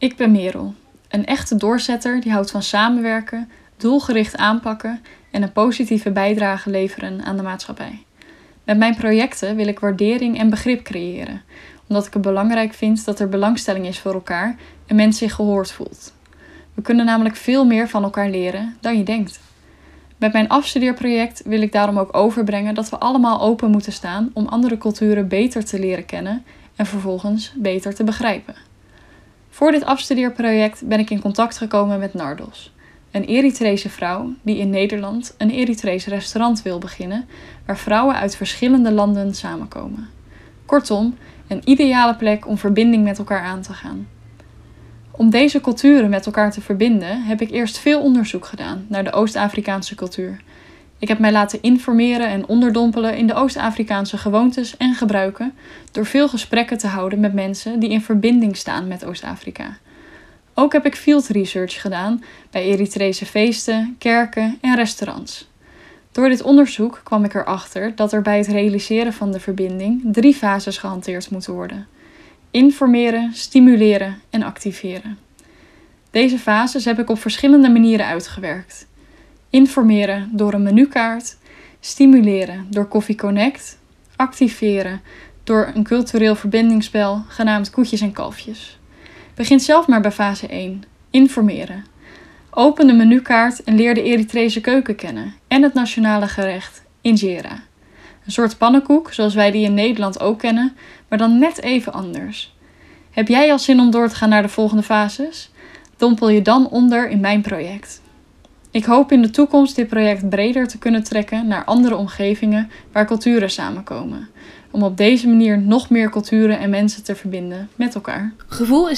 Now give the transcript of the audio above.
Ik ben Merel, een echte doorzetter die houdt van samenwerken, doelgericht aanpakken en een positieve bijdrage leveren aan de maatschappij. Met mijn projecten wil ik waardering en begrip creëren, omdat ik het belangrijk vind dat er belangstelling is voor elkaar en men zich gehoord voelt. We kunnen namelijk veel meer van elkaar leren dan je denkt. Met mijn afstudeerproject wil ik daarom ook overbrengen dat we allemaal open moeten staan om andere culturen beter te leren kennen en vervolgens beter te begrijpen. Voor dit afstudeerproject ben ik in contact gekomen met Nardos, een Eritrese vrouw die in Nederland een Eritrees restaurant wil beginnen waar vrouwen uit verschillende landen samenkomen. Kortom, een ideale plek om verbinding met elkaar aan te gaan. Om deze culturen met elkaar te verbinden heb ik eerst veel onderzoek gedaan naar de Oost-Afrikaanse cultuur. Ik heb mij laten informeren en onderdompelen in de Oost-Afrikaanse gewoontes en gebruiken door veel gesprekken te houden met mensen die in verbinding staan met Oost-Afrika. Ook heb ik field research gedaan bij Eritrese feesten, kerken en restaurants. Door dit onderzoek kwam ik erachter dat er bij het realiseren van de verbinding drie fases gehanteerd moeten worden: informeren, stimuleren en activeren. Deze fases heb ik op verschillende manieren uitgewerkt. Informeren door een menukaart, stimuleren door Coffee Connect, activeren door een cultureel verbindingsspel genaamd Koetjes en Kalfjes. Begin zelf maar bij fase 1, informeren. Open de menukaart en leer de Eritrese keuken kennen en het nationale gerecht injera. Een soort pannenkoek zoals wij die in Nederland ook kennen, maar dan net even anders. Heb jij al zin om door te gaan naar de volgende fases? Dompel je dan onder in mijn project. Ik hoop in de toekomst dit project breder te kunnen trekken naar andere omgevingen waar culturen samenkomen. Om op deze manier nog meer culturen en mensen te verbinden met elkaar. Gevoel is